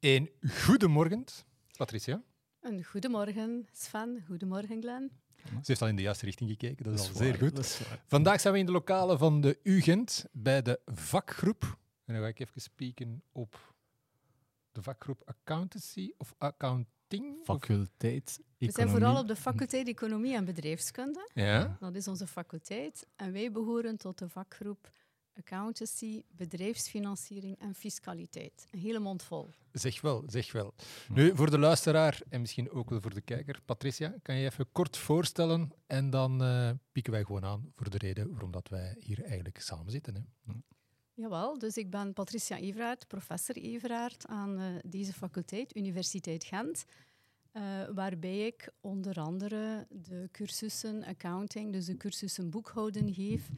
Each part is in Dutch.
Een goedemorgen, Patricia. Een goedemorgen, Sven. Goedemorgen, Glenn. Ze heeft al in de juiste richting gekeken, dat is, Dat al zeer goed. Vandaag zijn we in de lokalen van de UGent bij de vakgroep. En dan ga ik even spieken op de vakgroep Accountancy of Accounting. Faculteit We zijn Economie. vooral op de faculteit Economie en Bedrijfskunde. Ja, Dat is onze faculteit. En wij behoren tot de vakgroep Accountancy, Bedrijfsfinanciering en Fiscaliteit. Een hele mond vol. zeg wel, zeg wel. Nu, voor de luisteraar en misschien ook wel voor de kijker, Patricia, kan je even kort voorstellen en dan eh, pieken wij gewoon aan voor de reden waarom dat wij hier eigenlijk samen zitten. Hè. Jawel, dus ik ben Patricia Everaert, professor Everaert aan eh, deze faculteit, Universiteit Gent. eh, waarbij ik onder andere de cursussen accounting, dus de cursussen boekhouden geef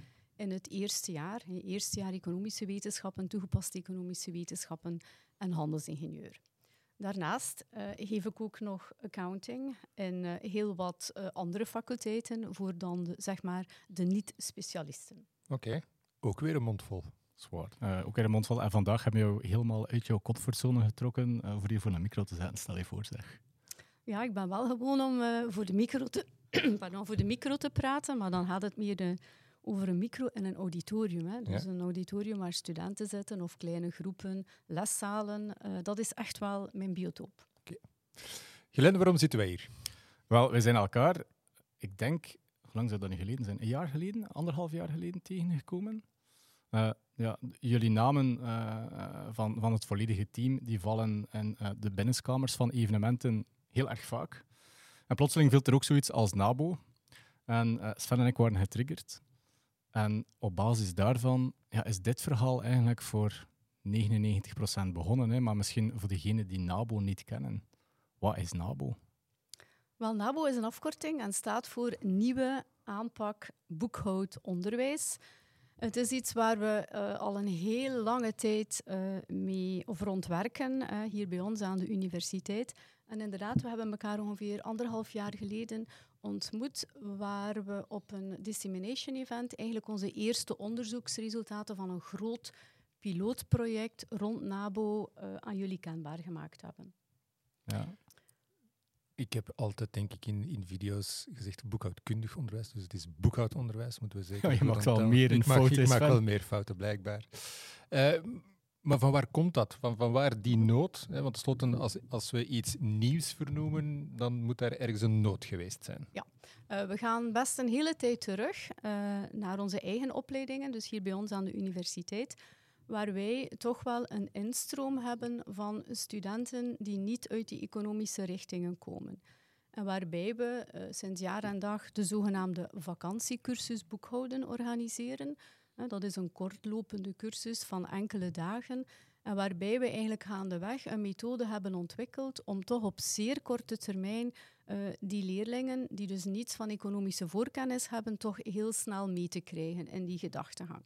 in het eerste jaar. In het eerste jaar economische wetenschappen, toegepaste economische wetenschappen en handelsingenieur. Daarnaast eh, geef ik ook nog accounting in eh, heel wat eh, andere faculteiten voor dan de, zeg maar, de niet-specialisten. Oké, ook weer een mond vol. Zwaar. Eh, ook in de mond van. En vandaag hebben we jou helemaal uit jouw comfortzone getrokken voor hier voor een micro te zetten. Stel je voor, zeg. Ja, ik ben wel gewoon om eh, voor, de micro te, pardon, voor de micro te praten, maar dan gaat het meer de, over een micro in een auditorium. Hè. Dus Ja. een auditorium waar studenten zitten of kleine groepen, leszalen. eh, dat is echt wel mijn biotoop. Glenn, waarom zitten wij hier? Wel, we zijn elkaar, ik denk, hoe lang zou dat nu geleden zijn? Een jaar geleden, anderhalf jaar geleden tegengekomen. Eh, ja, jullie namen eh, van, van het volledige team die vallen in de binnenkamers van evenementen heel erg vaak. En plotseling viel er ook zoiets als NABO. En Sven en ik waren getriggerd. En op basis daarvan ja, is dit verhaal eigenlijk voor 99% begonnen. Hè, maar misschien voor degenen die NABO niet kennen. Wat is NABO? Wel, NABO is een afkorting en staat voor Nieuwe Aanpak Boekhoud Onderwijs. Het is iets waar we eh, al een heel lange tijd eh, mee of rond werken, eh, hier bij ons aan de universiteit. En inderdaad, we hebben elkaar ongeveer anderhalf jaar geleden ontmoet, waar we op een dissemination event eigenlijk onze eerste onderzoeksresultaten van een groot pilootproject rond NABO aan jullie kenbaar gemaakt hebben. Ja. Ik heb altijd, denk ik, in, in video's gezegd boekhoudkundig onderwijs. Dus het is boekhoudonderwijs, moeten we zeker Ja, je maakt wel meer in fouten, Ik maak wel meer fouten, blijkbaar. Eh, maar van waar komt dat? Van, van waar die nood? Hè? Want tenslotte, als, als we iets nieuws vernoemen, dan moet daar ergens een nood geweest zijn. Eh, we gaan best een hele tijd terug eh, naar onze eigen opleidingen, dus hier bij ons aan de universiteit, waar wij toch wel een instroom hebben van studenten die niet uit die economische richtingen komen. En waarbij we eh, sinds jaar en dag de zogenaamde vakantiecursus boekhouden organiseren. Dat is een kortlopende cursus van enkele dagen. En waarbij we eigenlijk gaandeweg een methode hebben ontwikkeld om toch op zeer korte termijn eh, die leerlingen, die dus niets van economische voorkennis hebben, toch heel snel mee te krijgen in die gedachtegang.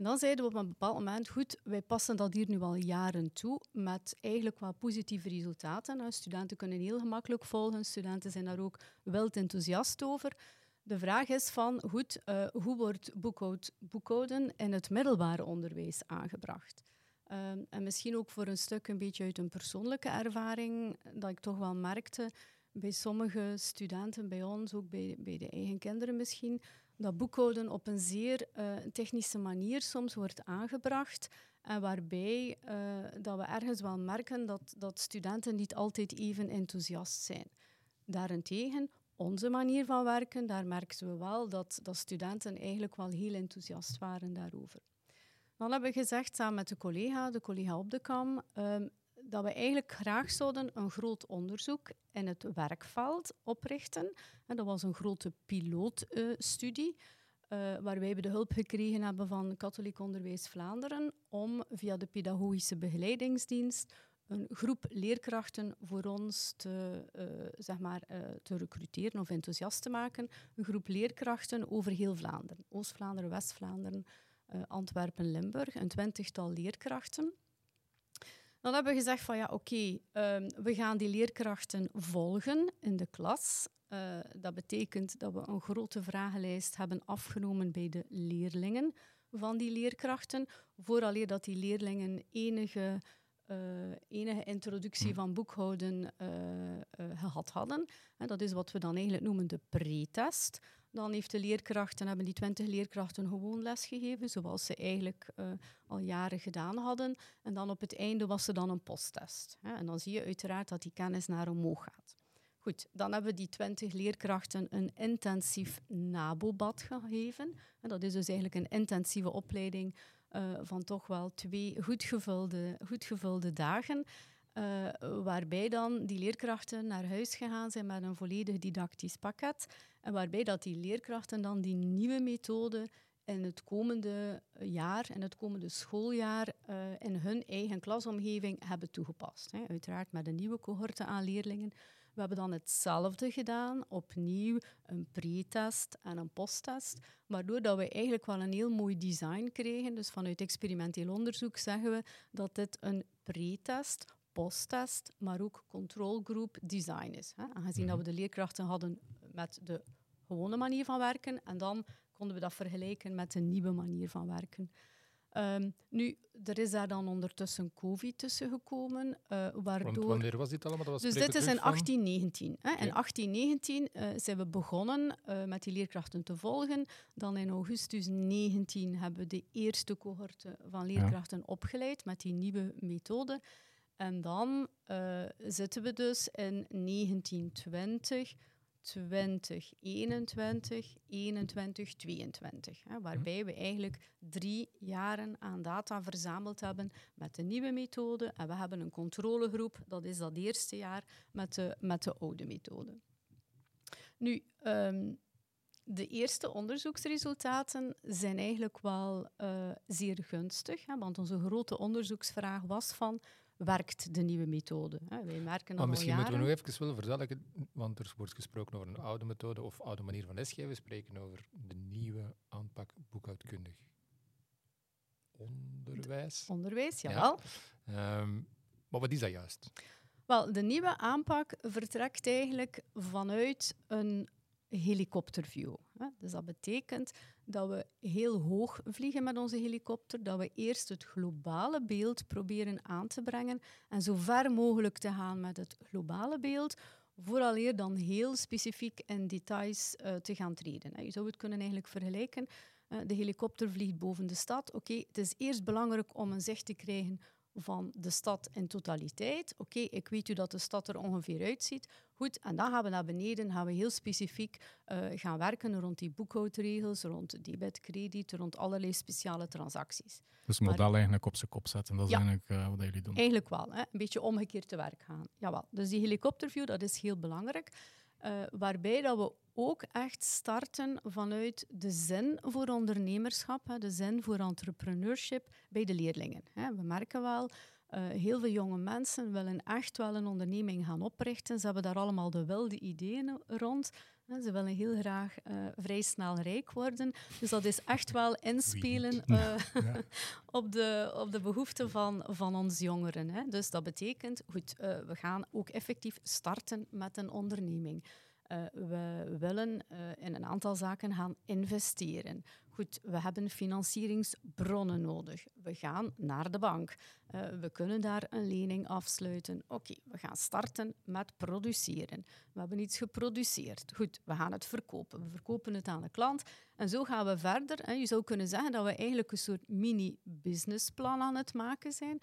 En dan zeiden we op een bepaald moment, goed, wij passen dat hier nu al jaren toe, met eigenlijk wel positieve resultaten. Studenten kunnen heel gemakkelijk volgen, studenten zijn daar ook wild enthousiast over. De vraag is van, goed, eh, hoe wordt boekhoud, boekhouden in het middelbare onderwijs aangebracht? Ehm, en misschien ook voor een stuk een beetje uit een persoonlijke ervaring, dat ik toch wel merkte bij sommige studenten, bij ons, ook bij, bij de eigen kinderen misschien, dat boekhouden op een zeer eh, technische manier soms wordt aangebracht. En waarbij eh, dat we ergens wel merken dat, dat studenten niet altijd even enthousiast zijn. Daarentegen, onze manier van werken, daar merkten we wel dat, dat studenten eigenlijk wel heel enthousiast waren daarover. Dan hebben we gezegd samen met de collega, de collega op de kam, ehm, dat we eigenlijk graag zouden een groot onderzoek in het werkveld oprichten. En dat was een grote pilootstudie, eh, waarbij we de hulp gekregen hebben van Katholiek Onderwijs Vlaanderen om via de pedagogische begeleidingsdienst een groep leerkrachten voor ons te, eh, zeg maar, eh, te recruteren of enthousiast te maken. Een groep leerkrachten over heel Vlaanderen. Oost-Vlaanderen, West-Vlaanderen, Antwerpen, Limburg. Een twintigtal leerkrachten. Dan hebben we gezegd van ja, oké, ehm, we gaan die leerkrachten volgen in de klas. Eh, dat betekent dat we een grote vragenlijst hebben afgenomen bij de leerlingen van die leerkrachten, vooraleer dat die leerlingen enige enige introductie Hm. van boekhouden eh, eh, gehad hadden. Dat is wat we dan eigenlijk noemen de pre-test. Dan heeft de leerkrachten, hebben die twintig leerkrachten gewoon lesgegeven, zoals ze eigenlijk al jaren gedaan hadden. En dan op het einde was er dan een posttest. Hè. En dan zie je uiteraard dat die kennis naar omhoog gaat. Goed, dan hebben die twintig leerkrachten een intensief nabobad gegeven. En dat is dus eigenlijk een intensieve opleiding eh, van toch wel twee goed gevulde, goed gevulde dagen. eh, waarbij dan die leerkrachten naar huis gegaan zijn met een volledig didactisch pakket. En waarbij dat die leerkrachten dan die nieuwe methode in het komende jaar, in het komende schooljaar, eh, in hun eigen klasomgeving hebben toegepast. Hè. Uiteraard met een nieuwe cohorte aan leerlingen. We hebben dan hetzelfde gedaan, opnieuw een pre-test en een posttest, waardoor dat we eigenlijk wel een heel mooi design kregen. Dus vanuit experimenteel onderzoek zeggen we dat dit een pre-test, posttest, maar ook controlgroep design is. Hè. Aangezien dat we de leerkrachten hadden met de gewone manier van werken en dan konden we dat vergelijken met de nieuwe manier van werken. Ehm, nu, er is daar dan ondertussen COVID tussen gekomen, eh, Want waardoor... wanneer was dit allemaal? Dat was Dus dit is in van- 1819. Hè. In Oké. 1819 eh, zijn we begonnen eh, met die leerkrachten te volgen. Dan in augustus 19 hebben we de eerste cohorte van leerkrachten opgeleid met die nieuwe methode. En dan zitten we dus in 1920, 2021, 21, 22. Hè, waarbij we eigenlijk drie jaren aan data verzameld hebben met de nieuwe methode. En we hebben een controlegroep, dat is dat eerste jaar, met de, met de oude methode. Nu, ehm, de eerste onderzoeksresultaten zijn eigenlijk wel eh, zeer gunstig, hè, want onze grote onderzoeksvraag was van, werkt de nieuwe methode? Hè? Wij merken Maar al misschien jaren. moeten we nog even wel verduidelijken, want er wordt gesproken over een oude methode of oude manier van lesgeven. We spreken over de nieuwe aanpak boekhoudkundig onderwijs. Onderwijs, Ja. jawel. Ehm, maar wat is dat juist? Wel, de nieuwe aanpak vertrekt eigenlijk vanuit een helikopterview. Dus dat betekent dat we heel hoog vliegen met onze helikopter, dat we eerst het globale beeld proberen aan te brengen en zo ver mogelijk te gaan met het globale beeld, vooraleer dan heel specifiek in details eh, te gaan treden. Je zou het kunnen eigenlijk vergelijken. eh, de helikopter vliegt boven de stad. Oké, het is eerst belangrijk om een zicht te krijgen van de stad in totaliteit. Oké, ik weet hoe dat de stad er ongeveer uitziet. Goed, en dan gaan we naar beneden, gaan we heel specifiek eh, gaan werken rond die boekhoudregels, rond debit, krediet, rond allerlei speciale transacties. Dus het model eigenlijk op zijn kop zetten. Dat is Ja. eigenlijk eh, wat jullie doen. Eigenlijk wel, hè? een beetje omgekeerd te werk gaan. Jawel. Dus die helikopterview, dat is heel belangrijk. Eh, waarbij dat we ook echt starten vanuit de zin voor ondernemerschap, de zin voor entrepreneurship bij de leerlingen. We merken wel, eh, heel veel jonge mensen willen echt wel een onderneming gaan oprichten. Ze hebben daar allemaal de wilde ideeën rond. Ze willen heel graag eh, vrij snel rijk worden. Dus dat is echt wel inspelen eh, op, de, op de behoeften van, van ons jongeren. Hè. Dus dat betekent, goed, eh, we gaan ook effectief starten met een onderneming. Eh, we willen eh, in een aantal zaken gaan investeren. Goed, we hebben financieringsbronnen nodig. We gaan naar de bank. Eh, we kunnen daar een lening afsluiten. Oké, we gaan starten met produceren. We hebben iets geproduceerd. Goed, we gaan het verkopen. We verkopen het aan de klant. En zo gaan we verder. Je zou kunnen zeggen dat we eigenlijk een soort mini-businessplan aan het maken zijn,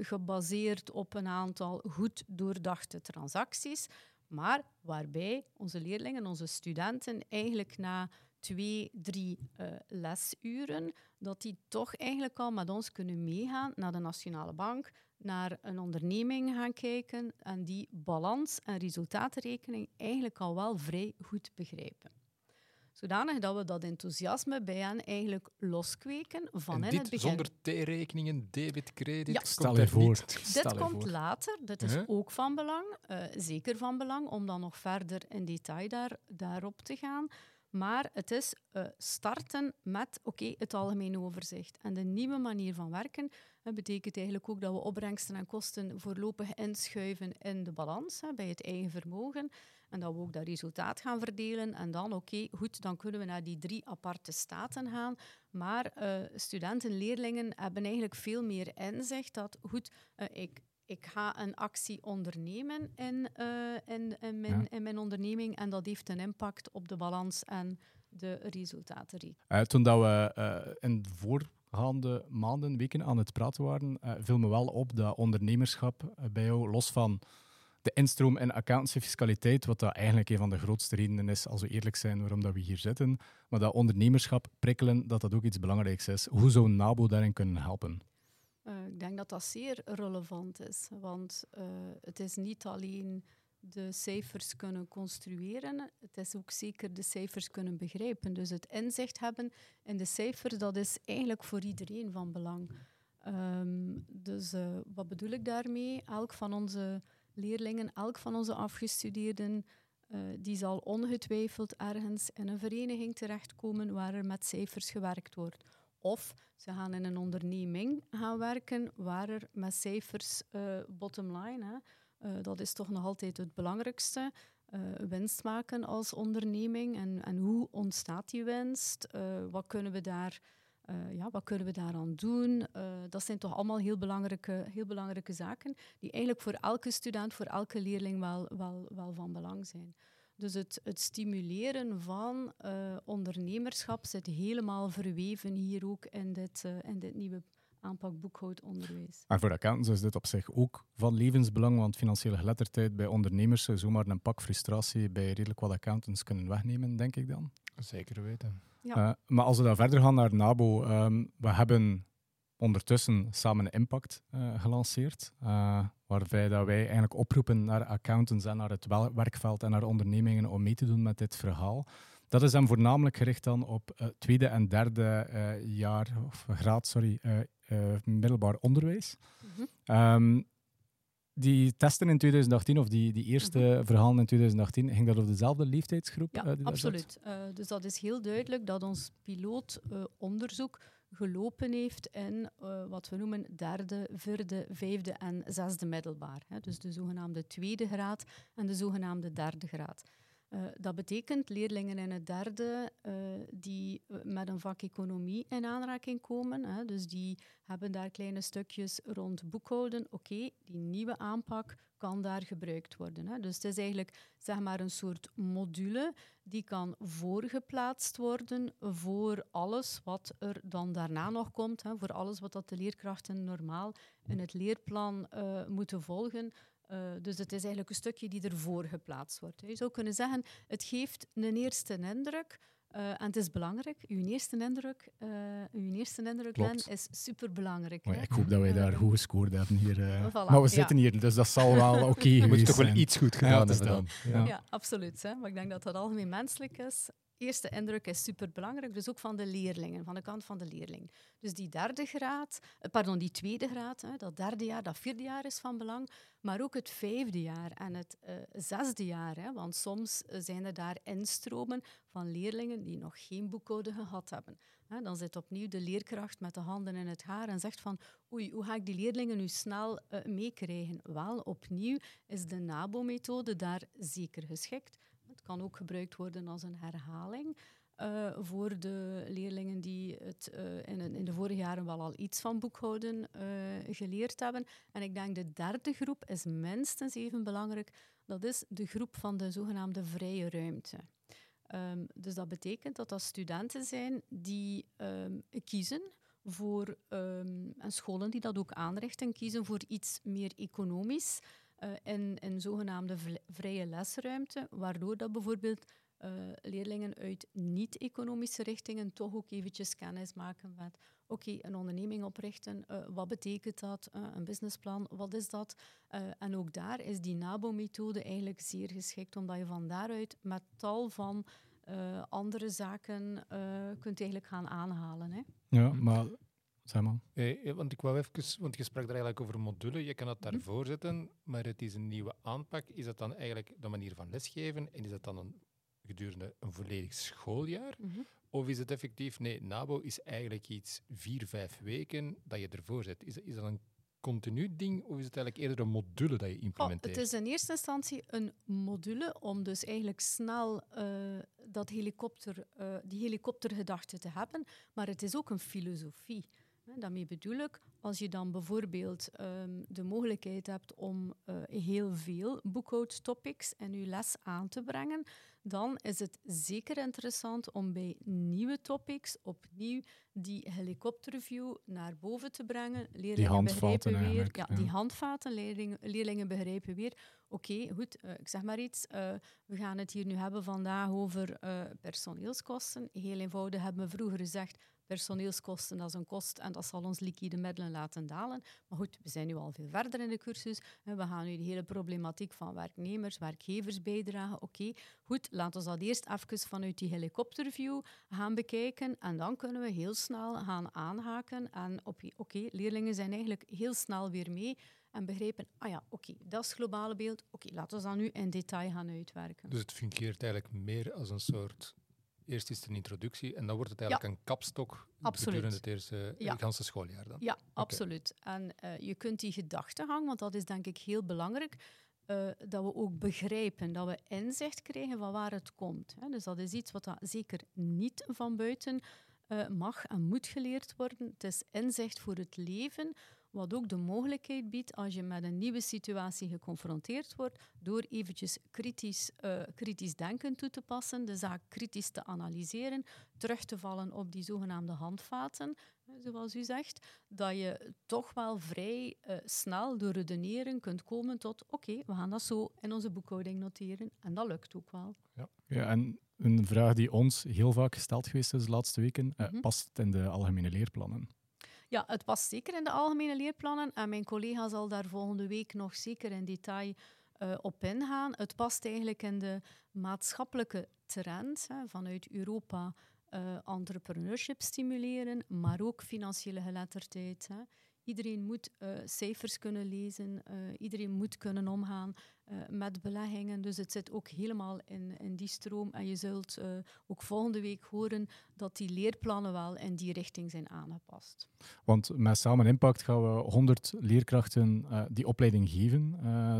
gebaseerd op een aantal goed doordachte transacties, maar waarbij onze leerlingen, onze studenten, eigenlijk na twee, drie eh, lesuren, dat die toch eigenlijk al met ons kunnen meegaan naar de Nationale Bank, naar een onderneming gaan kijken en die balans- en resultatenrekening eigenlijk al wel vrij goed begrijpen. Zodanig dat we dat enthousiasme bij hen eigenlijk loskweken van en in dit het begin. zonder T-rekeningen, debit, credit, Ja. Stel je er voor. niet. Stel Dit komt voor. later, dit is Huh? ook van belang, eh, zeker van belang, om dan nog verder in detail daar, daarop te gaan. Maar het is eh, starten met oké, het algemene overzicht. En de nieuwe manier van werken betekent eigenlijk ook dat we opbrengsten en kosten voorlopig inschuiven in de balans, hè, bij het eigen vermogen. En dat we ook dat resultaat gaan verdelen. En dan, oké, goed, dan kunnen we naar die drie aparte staten gaan. Maar uh, studenten, leerlingen hebben eigenlijk veel meer inzicht dat, goed, uh, ik, ik ga een actie ondernemen in, uh, in, in, mijn, ja. in mijn onderneming en dat heeft een impact op de balans en de resultaten. toen dat we in de voorgaande maanden, weken aan het praten waren, viel me wel op dat ondernemerschap bij jou, los van de instroom in accountancy fiscaliteit, wat dat eigenlijk een van de grootste redenen is, als we eerlijk zijn, waarom dat we hier zitten. Maar dat ondernemerschap prikkelen, dat dat ook iets belangrijks is. Hoe zou NABO daarin kunnen helpen? Uh, ik denk dat dat zeer relevant is, want uh, het is niet alleen de cijfers kunnen construeren, het is ook zeker de cijfers kunnen begrijpen. Dus het inzicht hebben in de cijfers, dat is eigenlijk voor iedereen van belang. Um, dus uh, wat bedoel ik daarmee? Elk van onze leerlingen, elk van onze afgestudeerden, uh, die zal ongetwijfeld ergens in een vereniging terechtkomen waar er met cijfers gewerkt wordt. Of ze gaan in een onderneming gaan werken waar er met cijfers, uh, bottom line, hè, uh, dat is toch nog altijd het belangrijkste, winst maken als onderneming. En, en hoe ontstaat die winst? wat kunnen we daar uh, ja, wat kunnen we daaraan doen? Uh, dat zijn toch allemaal heel belangrijke, heel belangrijke zaken die eigenlijk voor elke student, voor elke leerling wel, wel, wel van belang zijn. Dus het, het stimuleren van uh, ondernemerschap zit helemaal verweven hier ook in dit, in dit nieuwe aanpak boekhoudonderwijs. En voor accountants is dit op zich ook van levensbelang, want financiële geletterdheid bij ondernemers zou zomaar een pak frustratie bij redelijk wat accountants kunnen wegnemen, denk ik dan. Zeker weten. Ja. Uh, maar als we dan verder gaan naar NABO, um, we hebben ondertussen samen Impact uh, gelanceerd, uh, waarbij dat wij eigenlijk oproepen naar accountants en naar het werkveld en naar ondernemingen om mee te doen met dit verhaal. Dat is dan voornamelijk gericht dan op uh, tweede en derde jaar, of graad, sorry, middelbaar onderwijs. Mm -hmm. um, die testen in 2018, of die, die eerste mm -hmm. verhalen in 2018, ging dat over dezelfde leeftijdsgroep? Ja, uh, absoluut. Uh, dus dat is heel duidelijk dat ons pilootonderzoek uh, gelopen heeft in wat we noemen derde, vierde, vijfde en zesde middelbaar. Hè. Dus de zogenaamde tweede graad en de zogenaamde derde graad. Uh, dat betekent leerlingen in het derde uh, die met een vak economie in aanraking komen. Hè, dus die hebben daar kleine stukjes rond boekhouden. Oké, die nieuwe aanpak kan daar gebruikt worden. Hè. Dus het is eigenlijk zeg maar een soort module die kan voorgeplaatst worden voor alles wat er dan daarna nog komt. Hè, voor alles wat dat de leerkrachten normaal in het leerplan moeten volgen. Uh, dus het is eigenlijk een stukje die ervoor geplaatst wordt. Je zou kunnen zeggen, het geeft een eerste indruk. Uh, en het is belangrijk. Uw eerste indruk, uh, uw eerste indruk is superbelangrijk. Oh, ik hoop dat wij daar goed gescoord hebben hier. Voilà, maar we zitten ja. hier, dus dat zal wel oké okay geweest toch wel iets goed gedaan ja, hebben dan. Ja, ja absoluut. Hè. Maar ik denk dat dat algemeen menselijk is eerste indruk is superbelangrijk, dus ook van de leerlingen, van de kant van de leerling. Dus die derde graad, eh, pardon, die tweede graad, hè, dat derde jaar, dat vierde jaar is van belang, maar ook het vijfde jaar en het uh, zesde jaar. Hè, want soms zijn er daar instromen van leerlingen die nog geen boekcode gehad hebben. Hè, dan zit opnieuw de leerkracht met de handen in het haar en zegt van oei, hoe ga ik die leerlingen nu snel meekrijgen? Wel, opnieuw is de NABO-methode daar zeker geschikt kan ook gebruikt worden als een herhaling. Uh, voor de leerlingen die het uh, in, in, de vorige jaren wel al iets van boekhouden uh, geleerd hebben. En ik denk de derde groep is minstens even belangrijk. Dat is de groep van de zogenaamde vrije ruimte. Um, dus dat betekent dat dat studenten zijn die um, kiezen voor, um, en scholen die dat ook aanrichten, kiezen voor iets meer economisch uh, in, in zogenaamde vrije lesruimte, waardoor dat bijvoorbeeld uh, leerlingen uit niet-economische richtingen toch ook eventjes kennis maken met oké, een onderneming oprichten, uh, wat betekent dat, een businessplan, wat is dat? en ook daar is die NABO-methode eigenlijk zeer geschikt, omdat je van daaruit met tal van andere zaken kunt eigenlijk gaan aanhalen. Hè. Ja, maar Zeg maar. Eh, want ik wou even, want je sprak er eigenlijk over module, je kan het mhm. daarvoor mm zetten, maar het is een nieuwe aanpak. Is dat dan eigenlijk de manier van lesgeven en is dat dan een, gedurende een volledig schooljaar? Mm -hmm. Of is het effectief, nee, NABO is eigenlijk iets vier, vijf weken dat je ervoor zet. Is, is dat een continu ding of is het eigenlijk eerder een module dat je Oh, implementeert? het is in eerste instantie een module om dus eigenlijk snel eh, dat helikopter, eh, die helikoptergedachte te hebben, maar het is ook een filosofie. Daarmee bedoel ik, als je dan bijvoorbeeld ehm, de mogelijkheid hebt om eh, heel veel boekhoudtopics in je les aan te brengen, dan is het zeker interessant om bij nieuwe topics opnieuw die helikopterview naar boven te brengen. Leerlingen handvaten begrijpen weer, ja, ja. die handvaten, leerlingen, leerlingen begrijpen weer. Oké, goed, eh, ik zeg maar iets. eh, we gaan het hier nu hebben vandaag over personeelskosten. Heel eenvoudig hebben we vroeger gezegd, personeelskosten dat is een kost en dat zal ons liquide middelen laten dalen. Maar goed, we zijn nu al veel verder in de cursus. we gaan nu de hele problematiek van werknemers, werkgevers bijdragen. Oké, goed, laten we dat eerst even vanuit die helikopterview gaan bekijken. En dan kunnen we heel snel gaan aanhaken. En oké, leerlingen zijn eigenlijk heel snel weer mee en begrijpen, ah ja, oké, dat is het globale beeld. Oké, laten we dat nu in detail gaan uitwerken. Dus het fungeert eigenlijk meer als een soort... Eerst is het een introductie en dan wordt het eigenlijk een kapstok Absoluut. gedurende het eerste Ja. het ganse schooljaar dan. Ja, absoluut. En eh, je kunt die gedachtegang, want dat is denk ik heel belangrijk, eh, dat we ook begrijpen, dat we inzicht krijgen van waar het komt. Hè. Dus dat is iets wat dat zeker niet van buiten eh, mag en moet geleerd worden. Het is inzicht voor het leven, wat ook de mogelijkheid biedt als je met een nieuwe situatie geconfronteerd wordt, door eventjes kritisch, eh, kritisch denken toe te passen, de zaak kritisch te analyseren, terug te vallen op die zogenaamde handvaten, zoals u zegt, dat je toch wel vrij eh, snel door redeneren kunt komen tot oké, we gaan dat zo in onze boekhouding noteren. En dat lukt ook wel. Ja, en een vraag die ons heel vaak gesteld geweest is de laatste weken, eh, Mhm. past het in de algemene leerplannen? Ja, het past zeker in de algemene leerplannen en mijn collega zal daar volgende week nog zeker in detail eh, op ingaan. Het past eigenlijk in de maatschappelijke trend hè, vanuit Europa. eh, entrepreneurship stimuleren, maar ook financiële geletterdheid. Hè. Iedereen moet eh, cijfers kunnen lezen, iedereen moet kunnen omgaan eh, met beleggingen. Dus het zit ook helemaal in, in die stroom. En je zult eh, ook volgende week horen dat die leerplannen wel in die richting zijn aangepast. Want met Samen Impact gaan we 100 leerkrachten eh, die opleiding geven.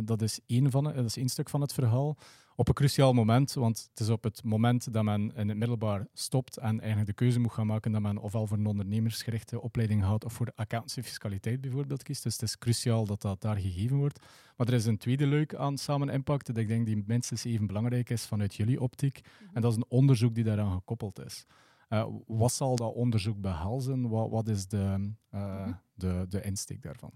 Dat, is één van, dat is één stuk van het verhaal. Op een cruciaal moment, want het is op het moment dat men in het middelbaar stopt en eigenlijk de keuze moet gaan maken dat men ofwel voor een ondernemersgerichte opleiding gaat of voor de accountancy fiscaliteit bijvoorbeeld kiest. Dus het is cruciaal dat dat daar gegeven wordt. Maar er is een tweede leuk aan Samen Impact dat ik denk die minstens even belangrijk is vanuit jullie optiek. En dat is een onderzoek die daaraan gekoppeld is. Eh, wat zal dat onderzoek behelzen? Wat, wat is de, eh, Mhm. de, de insteek daarvan?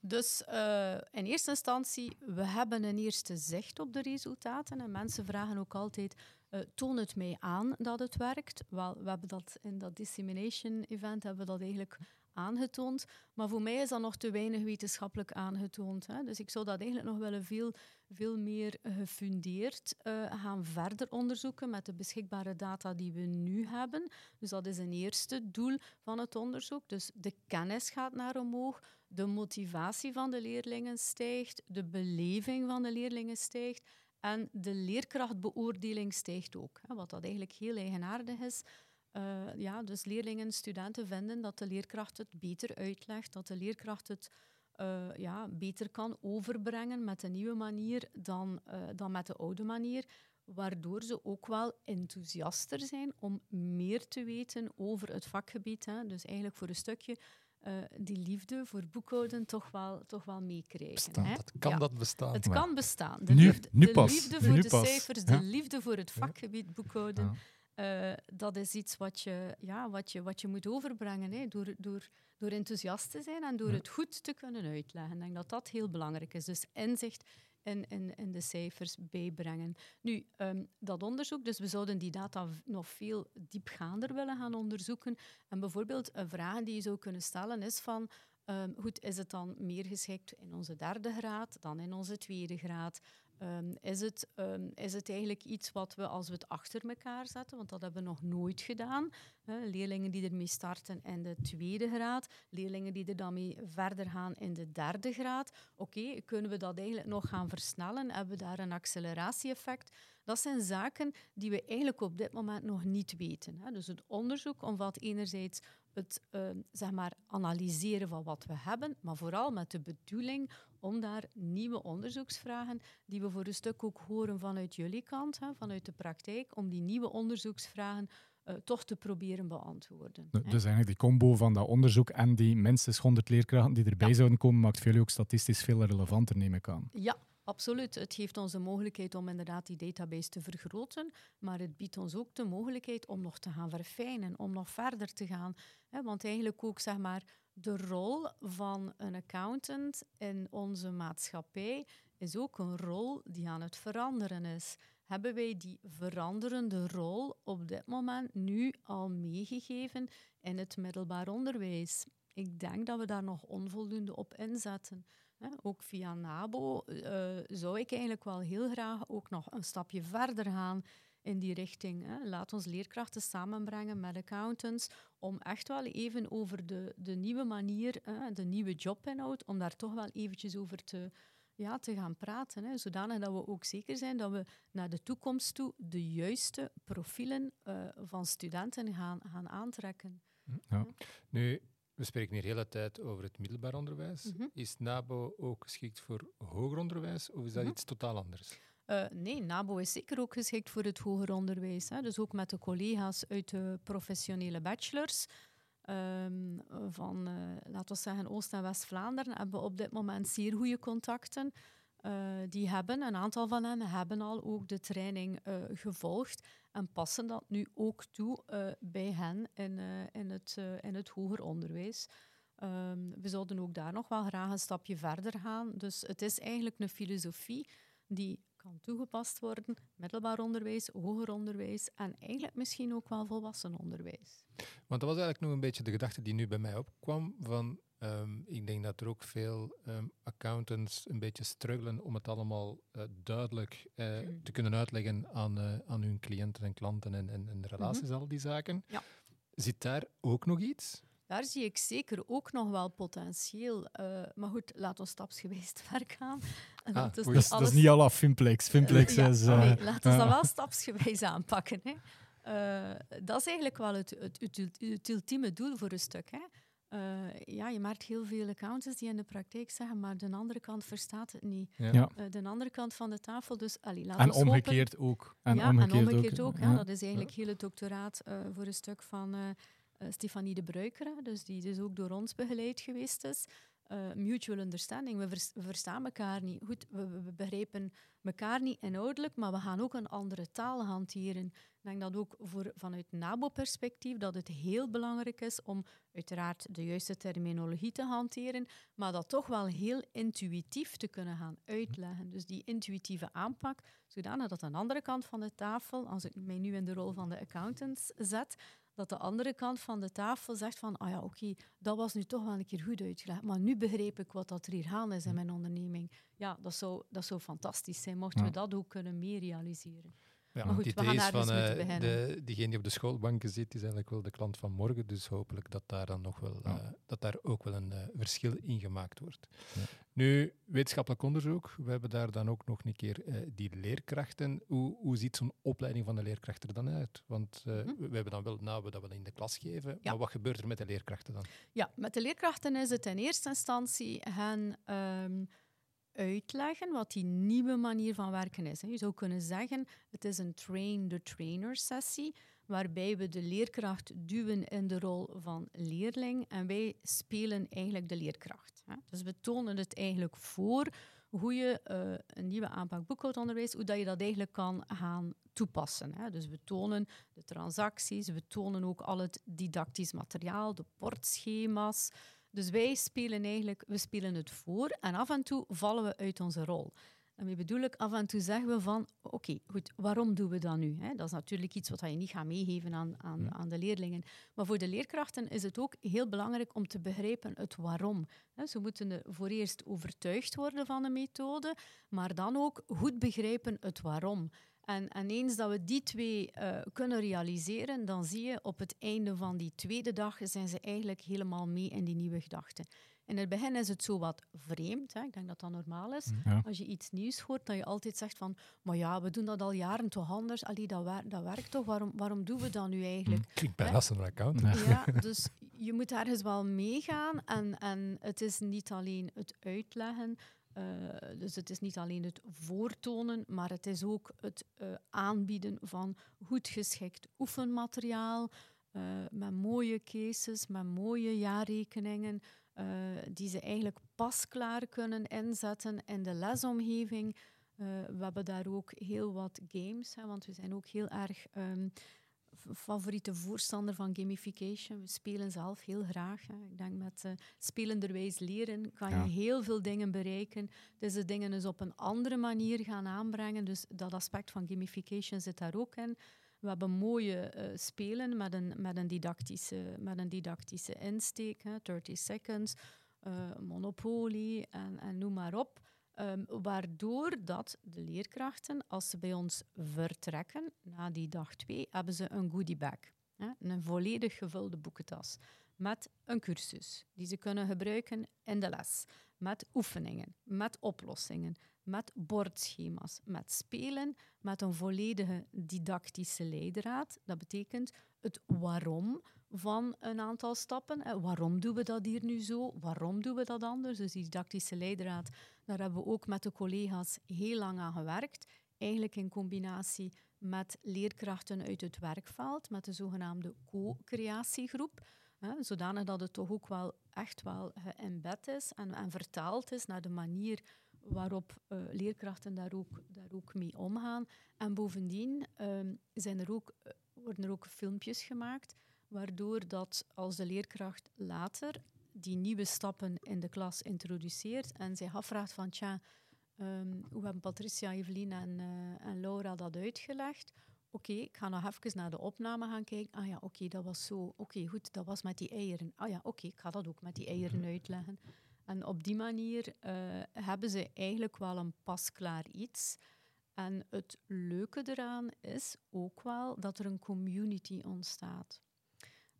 Dus eh, in eerste instantie, we hebben een eerste zicht op de resultaten. En mensen vragen ook altijd, eh, toon het mij aan dat het werkt. Wel, we hebben dat in dat dissemination event hebben we dat eigenlijk aangetoond. Maar voor mij is dat nog te weinig wetenschappelijk aangetoond. Hè. Dus ik zou dat eigenlijk nog willen veel, veel meer gefundeerd eh, gaan verder onderzoeken met de beschikbare data die we nu hebben. Dus dat is een eerste doel van het onderzoek. Dus de kennis gaat naar omhoog, de motivatie van de leerlingen stijgt, de beleving van de leerlingen stijgt en de leerkrachtbeoordeling stijgt ook. Wat dat eigenlijk heel eigenaardig is. Eh, ja, dus leerlingen, studenten vinden dat de leerkracht het beter uitlegt, dat de leerkracht het eh, ja, beter kan overbrengen met de nieuwe manier dan, eh, dan met de oude manier. Waardoor ze ook wel enthousiaster zijn om meer te weten over het vakgebied. Hè. Dus eigenlijk voor een stukje eh, die liefde voor boekhouden toch wel, toch wel meekrijgen. Bestaan, hè. dat kan Ja. dat bestaan. Het kan bestaan. De Nu- liefde, nu de pas. liefde Nu voor de pas. cijfers, Ja. de liefde voor het vakgebied boekhouden. Ja. Eh, dat is iets wat je, ja, wat je, wat je moet overbrengen hè, door, door, door enthousiast te zijn en door het goed te kunnen uitleggen. Ik denk dat dat heel belangrijk is. Dus inzicht in, in, in de cijfers bijbrengen. Nu, ehm, dat onderzoek, dus we zouden die data nog veel diepgaander willen gaan onderzoeken. En bijvoorbeeld een vraag die je zou kunnen stellen is van, ehm, goed, is het dan meer geschikt in onze derde graad dan in onze tweede graad? Ehm, is, het, ehm, is het eigenlijk iets wat we, als we het achter elkaar zetten, want dat hebben we nog nooit gedaan, leerlingen die ermee starten in de tweede graad, leerlingen die er dan mee verder gaan in de derde graad, oké, kunnen we dat eigenlijk nog gaan versnellen? Hebben we daar een acceleratieeffect? Dat zijn zaken die we eigenlijk op dit moment nog niet weten. Hè. Dus het onderzoek omvat enerzijds het uh, zeg maar analyseren van wat we hebben, maar vooral met de bedoeling om daar nieuwe onderzoeksvragen, die we voor een stuk ook horen vanuit jullie kant, hè, vanuit de praktijk, om die nieuwe onderzoeksvragen uh, toch te proberen beantwoorden. Dus eigenlijk die combo van dat onderzoek en die minstens 100 leerkrachten die erbij ja. zouden komen, maakt veel ook statistisch veel relevanter, neem ik aan. Ja, Absoluut. Het geeft ons de mogelijkheid om inderdaad die database te vergroten, maar het biedt ons ook de mogelijkheid om nog te gaan verfijnen, om nog verder te gaan. Want eigenlijk ook zeg maar, de rol van een accountant in onze maatschappij is ook een rol die aan het veranderen is. Hebben wij die veranderende rol op dit moment nu al meegegeven in het middelbaar onderwijs? Ik denk dat we daar nog onvoldoende op inzetten. Ook via NABO uh, zou ik eigenlijk wel heel graag ook nog een stapje verder gaan in die richting. Hè. Laat ons leerkrachten samenbrengen met accountants om echt wel even over de, de nieuwe manier, hè, de nieuwe jobinhoud, om daar toch wel eventjes over te, ja, te gaan praten. Hè, zodanig dat we ook zeker zijn dat we naar de toekomst toe de juiste profielen uh, van studenten gaan, gaan aantrekken. Ja. Nu, we spreken hier de hele tijd over het middelbaar onderwijs. Mm -hmm. Is NABO ook geschikt voor hoger onderwijs of is dat mm -hmm. iets totaal anders? Uh, nee, NABO is zeker ook geschikt voor het hoger onderwijs. Hè. Dus ook met de collega's uit de professionele bachelors. Um, van, uh, laten we zeggen, Oost- en West-Vlaanderen hebben we op dit moment zeer goede contacten. Uh, die hebben, een aantal van hen hebben al ook de training uh, gevolgd en passen dat nu ook toe uh, bij hen in, in, het, in het hoger onderwijs. Um, we zouden ook daar nog wel graag een stapje verder gaan. Dus het is eigenlijk een filosofie die kan toegepast worden, middelbaar onderwijs, hoger onderwijs en eigenlijk misschien ook wel volwassen onderwijs. Want dat was eigenlijk nog een beetje de gedachte die nu bij mij opkwam van Um, ik denk dat er ook veel um, accountants een beetje struggelen om het allemaal uh, duidelijk uh, te kunnen uitleggen aan, uh, aan hun cliënten en klanten en, en, relaties, mm -hmm. al die zaken. Ja. Zit daar ook nog iets? Daar zie ik zeker ook nog wel potentieel. maar goed, laten we stapsgewijs te werk gaan. Ah, dat, is alles... dat, is niet al af Fimplex. Fimplex ja, is... Nee, laten we dat wel stapsgewijs aanpakken. Hè. dat is eigenlijk wel het, het, het, het, ultieme doel voor een stuk. Hè. Uh, ja, je maakt heel veel accountants die in de praktijk zeggen, maar de andere kant verstaat het niet. Ja. Uh, de andere kant van de tafel, dus allee, laat En omgekeerd hopen. ook. En ja, omgekeerd en omgekeerd ook. ook ja. Dat is eigenlijk heel het doctoraat uh, voor een stuk van Stefanie de Bruikere, dus die dus ook door ons begeleid geweest is. Mutual understanding. We, vers we, verstaan elkaar niet. Goed, we, we, begrijpen elkaar niet inhoudelijk, maar we gaan ook een andere taal hanteren. Ik denk dat ook voor, vanuit NABO-perspectief dat het heel belangrijk is om uiteraard de juiste terminologie te hanteren, maar dat toch wel heel intuïtief te kunnen gaan uitleggen. Dus die intuïtieve aanpak, zodanig dat aan de andere kant van de tafel, als ik mij nu in de rol van de accountants zet, dat de andere kant van de tafel zegt van, ah ja, oké, dat was nu toch wel een keer goed uitgelegd, maar nu begreep ik wat dat er hier gaande is in mijn onderneming. Ja, dat zou, dat zou fantastisch zijn, mochten we dat ook kunnen meer realiseren. Ja, maar goed, het idee is van uh, de, diegene die op de schoolbanken zit, is eigenlijk wel de klant van morgen. Dus hopelijk dat daar dan nog wel, ja. uh, dat daar ook wel een uh, verschil in gemaakt wordt. Ja. Nu, wetenschappelijk onderzoek, we hebben daar dan ook nog een keer die leerkrachten. Hoe, hoe ziet zo'n opleiding van de leerkracht er dan uit? Want -hmm. we hebben dan wel nou we dat wel in de klas geven, maar wat gebeurt er met de leerkrachten dan? Ja, met de leerkrachten is het in eerste instantie hen... Um, uitleggen wat die nieuwe manier van werken is. Je zou kunnen zeggen, het is een train-the-trainer sessie, waarbij we de leerkracht duwen in de rol van leerling en wij spelen eigenlijk de leerkracht. Dus we tonen het eigenlijk voor hoe je uh, een nieuwe aanpak boekhoudonderwijs, hoe dat je dat eigenlijk kan gaan toepassen. Dus we tonen de transacties, we tonen ook al het didactisch materiaal, de bordschema's, dus wij spelen eigenlijk, we spelen het voor en af en toe vallen we uit onze rol. En wie bedoel ik, af en toe zeggen we van, oké, okay, goed, waarom doen we dat nu? Dat is natuurlijk iets wat je niet gaat meegeven aan, aan, aan, de leerlingen. Maar voor de leerkrachten is het ook heel belangrijk om te begrijpen het waarom. Ze moeten voor eerst overtuigd worden van de methode, maar dan ook goed begrijpen het waarom. En, en eens dat we die twee uh, kunnen realiseren, dan zie je op het einde van die tweede dag zijn ze eigenlijk helemaal mee in die nieuwe gedachten. In het begin is het zo wat vreemd, hè? ik denk dat dat normaal is. Mm, ja. Als je iets nieuws hoort, dat je altijd zegt van, maar ja, we doen dat al jaren toch anders. Allee, dat, wer dat werkt toch, waarom, waarom doen we dat nu eigenlijk? Klinkt bij een account. Ja, dus je moet ergens wel meegaan en, en het is niet alleen het uitleggen, dus het is niet alleen het voortonen, maar het is ook het uh, aanbieden van goed geschikt oefenmateriaal, uh, met mooie cases, met mooie jaarrekeningen, die ze eigenlijk pasklaar kunnen inzetten in de lesomgeving. we hebben daar ook heel wat games, hè, want we zijn ook heel erg um, favoriete voorstander van gamification. We spelen zelf heel graag. Hè. Ik denk met uh, spelenderwijs leren kan je heel veel dingen bereiken. Dus de dingen dus op een andere manier gaan aanbrengen. Dus dat aspect van gamification zit daar ook in. We hebben mooie uh, spelen met een, met, een didactische, met een didactische insteek. Hè. 30 seconds, uh, Monopoly en, en noem maar op. Um, waardoor dat de leerkrachten, als ze bij ons vertrekken, na die dag twee, hebben ze een goodie bag. Hè? Een volledig gevulde boekentas. Met een cursus die ze kunnen gebruiken in de les. Met oefeningen, met oplossingen, met bordschema's, met spelen, met een volledige didactische leidraad. Dat betekent het waarom van een aantal stappen. Waarom doen we dat hier nu zo? Waarom doen we dat anders? Dus die didactische leidraad, daar hebben we ook met de collega's heel lang aan gewerkt. Eigenlijk in combinatie met leerkrachten uit het werkveld, met de zogenaamde co-creatiegroep. zodanig dat het toch ook wel echt wel geëmbed is en, en vertaald is naar de manier waarop uh, leerkrachten daar ook, daar ook mee omgaan. En bovendien um, zijn er ook, uh, worden er ook filmpjes gemaakt waardoor dat als de leerkracht later die nieuwe stappen in de klas introduceert en zich afvraagt van tja, um, hoe hebben Patricia, Evelien en, uh, en Laura dat uitgelegd? Oké, ik ga nog even naar de opname gaan kijken. Ah ja, oké, okay, dat was zo. Oké, goed, dat was met die eieren. Ah ja, oké, ik ga dat ook met die eieren mhm. uitleggen. En op die manier uh, hebben ze eigenlijk wel een pasklaar iets. En het leuke eraan is ook wel dat er een community ontstaat.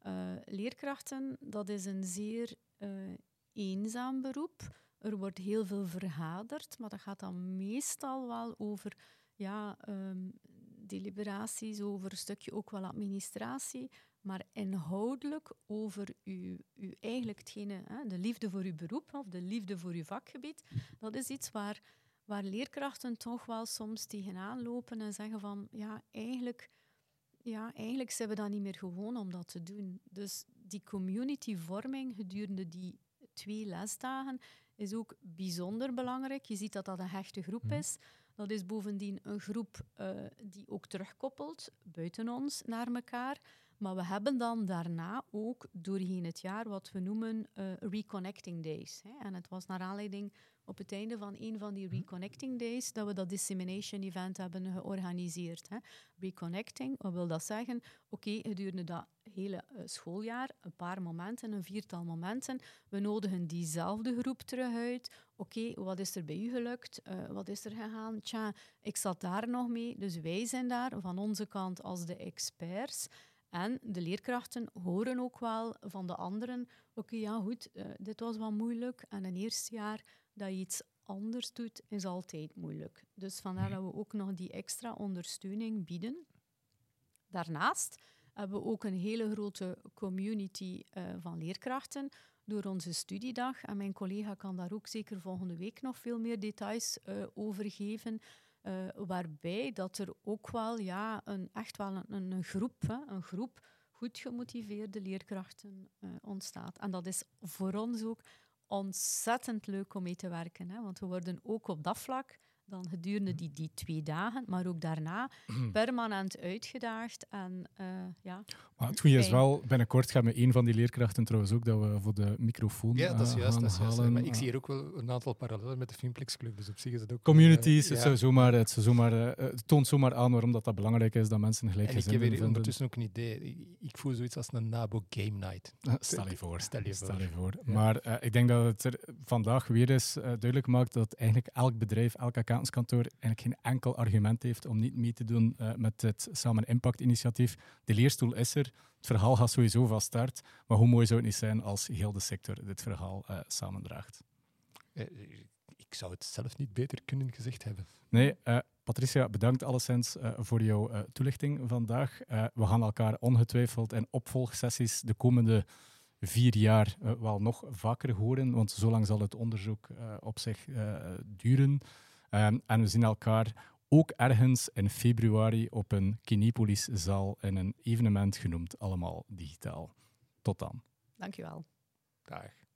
Uh, leerkrachten, dat is een zeer uh, eenzaam beroep. Er wordt heel veel vergaderd, maar dat gaat dan meestal wel over ja, um, deliberaties, over een stukje ook wel administratie, maar inhoudelijk over uw eigenlijk hetgene, hè, de liefde voor uw beroep of de liefde voor uw vakgebied. Dat is iets waar, waar leerkrachten toch wel soms tegenaan lopen en zeggen van ja, eigenlijk ja, eigenlijk zijn we dat niet meer gewoon om dat te doen. Dus die communityvorming gedurende die twee lesdagen is ook bijzonder belangrijk. Je ziet dat dat een hechte groep mhm. is. Dat is bovendien een groep uh, die ook terugkoppelt buiten ons naar elkaar. Maar we hebben dan daarna ook doorheen het jaar wat we noemen uh, Reconnecting Days. Hè. En het was naar aanleiding op het einde van een van die mhm. Reconnecting Days dat we dat Dissemination Event hebben georganiseerd. Hè. Reconnecting, wat wil dat zeggen? Oké, okay, gedurende dat hele uh, schooljaar, een paar momenten, een viertal momenten, we nodigen diezelfde groep terug uit. Oké, okay, wat is er bij u gelukt? Uh, wat is er gegaan? Tja, ik zat daar nog mee. Dus wij zijn daar van onze kant als de experts. En de leerkrachten horen ook wel van de anderen, oké, okay, ja goed, uh, dit was wel moeilijk. En een eerste jaar dat je iets anders doet, is altijd moeilijk. Dus vandaar dat we ook nog die extra ondersteuning bieden. Daarnaast hebben we ook een hele grote community uh, van leerkrachten door onze studiedag. En mijn collega kan daar ook zeker volgende week nog veel meer details uh, over geven. Uh, waarbij dat er ook wel ja, een, echt wel een, groep, hè, een groep goed gemotiveerde leerkrachten uh, ontstaat. En dat is voor ons ook ontzettend leuk om mee te werken. Hè, want we worden ook op dat vlak dan gedurende die, die twee dagen, maar ook daarna permanent uitgedaagd. En, uh, ja, maar het goede is wel, binnenkort gaan we een van die leerkrachten trouwens ook dat we voor de microfoon Ja, dat is uh, juist. Dat is juist maar ik zie hier ook wel een aantal parallellen met de Filmplex Club, dus op zich is het ook... Communities, uh, het, zomaar, het, zomaar, het toont zomaar aan waarom dat, dat belangrijk is, dat mensen gelijk En ik heb weer ondertussen ook een idee. Ik voel zoiets als een Nabo Game Night. Stel je voor. Stel je voor. Stel je voor. Ja. Maar ik denk dat het er vandaag weer eens duidelijk maakt dat eigenlijk elk bedrijf, elk accountantskantoor eigenlijk geen enkel argument heeft om niet mee te doen uh, met het Samen Impact initiatief. De leerstoel is er, het verhaal gaat sowieso van start, maar hoe mooi zou het niet zijn als heel de sector dit verhaal uh, samendraagt? Uh, ik zou het zelf niet beter kunnen gezegd hebben. Nee, Patricia, bedankt alleszins voor jouw toelichting vandaag. we gaan elkaar ongetwijfeld in opvolgsessies de komende vier jaar wel nog vaker horen, want zo lang zal het onderzoek op zich duren. Um, en we zien elkaar ook ergens in februari op een Kinepolis-zaal in een evenement genoemd Allemaal Digitaal. Tot dan. Dankjewel. Dag.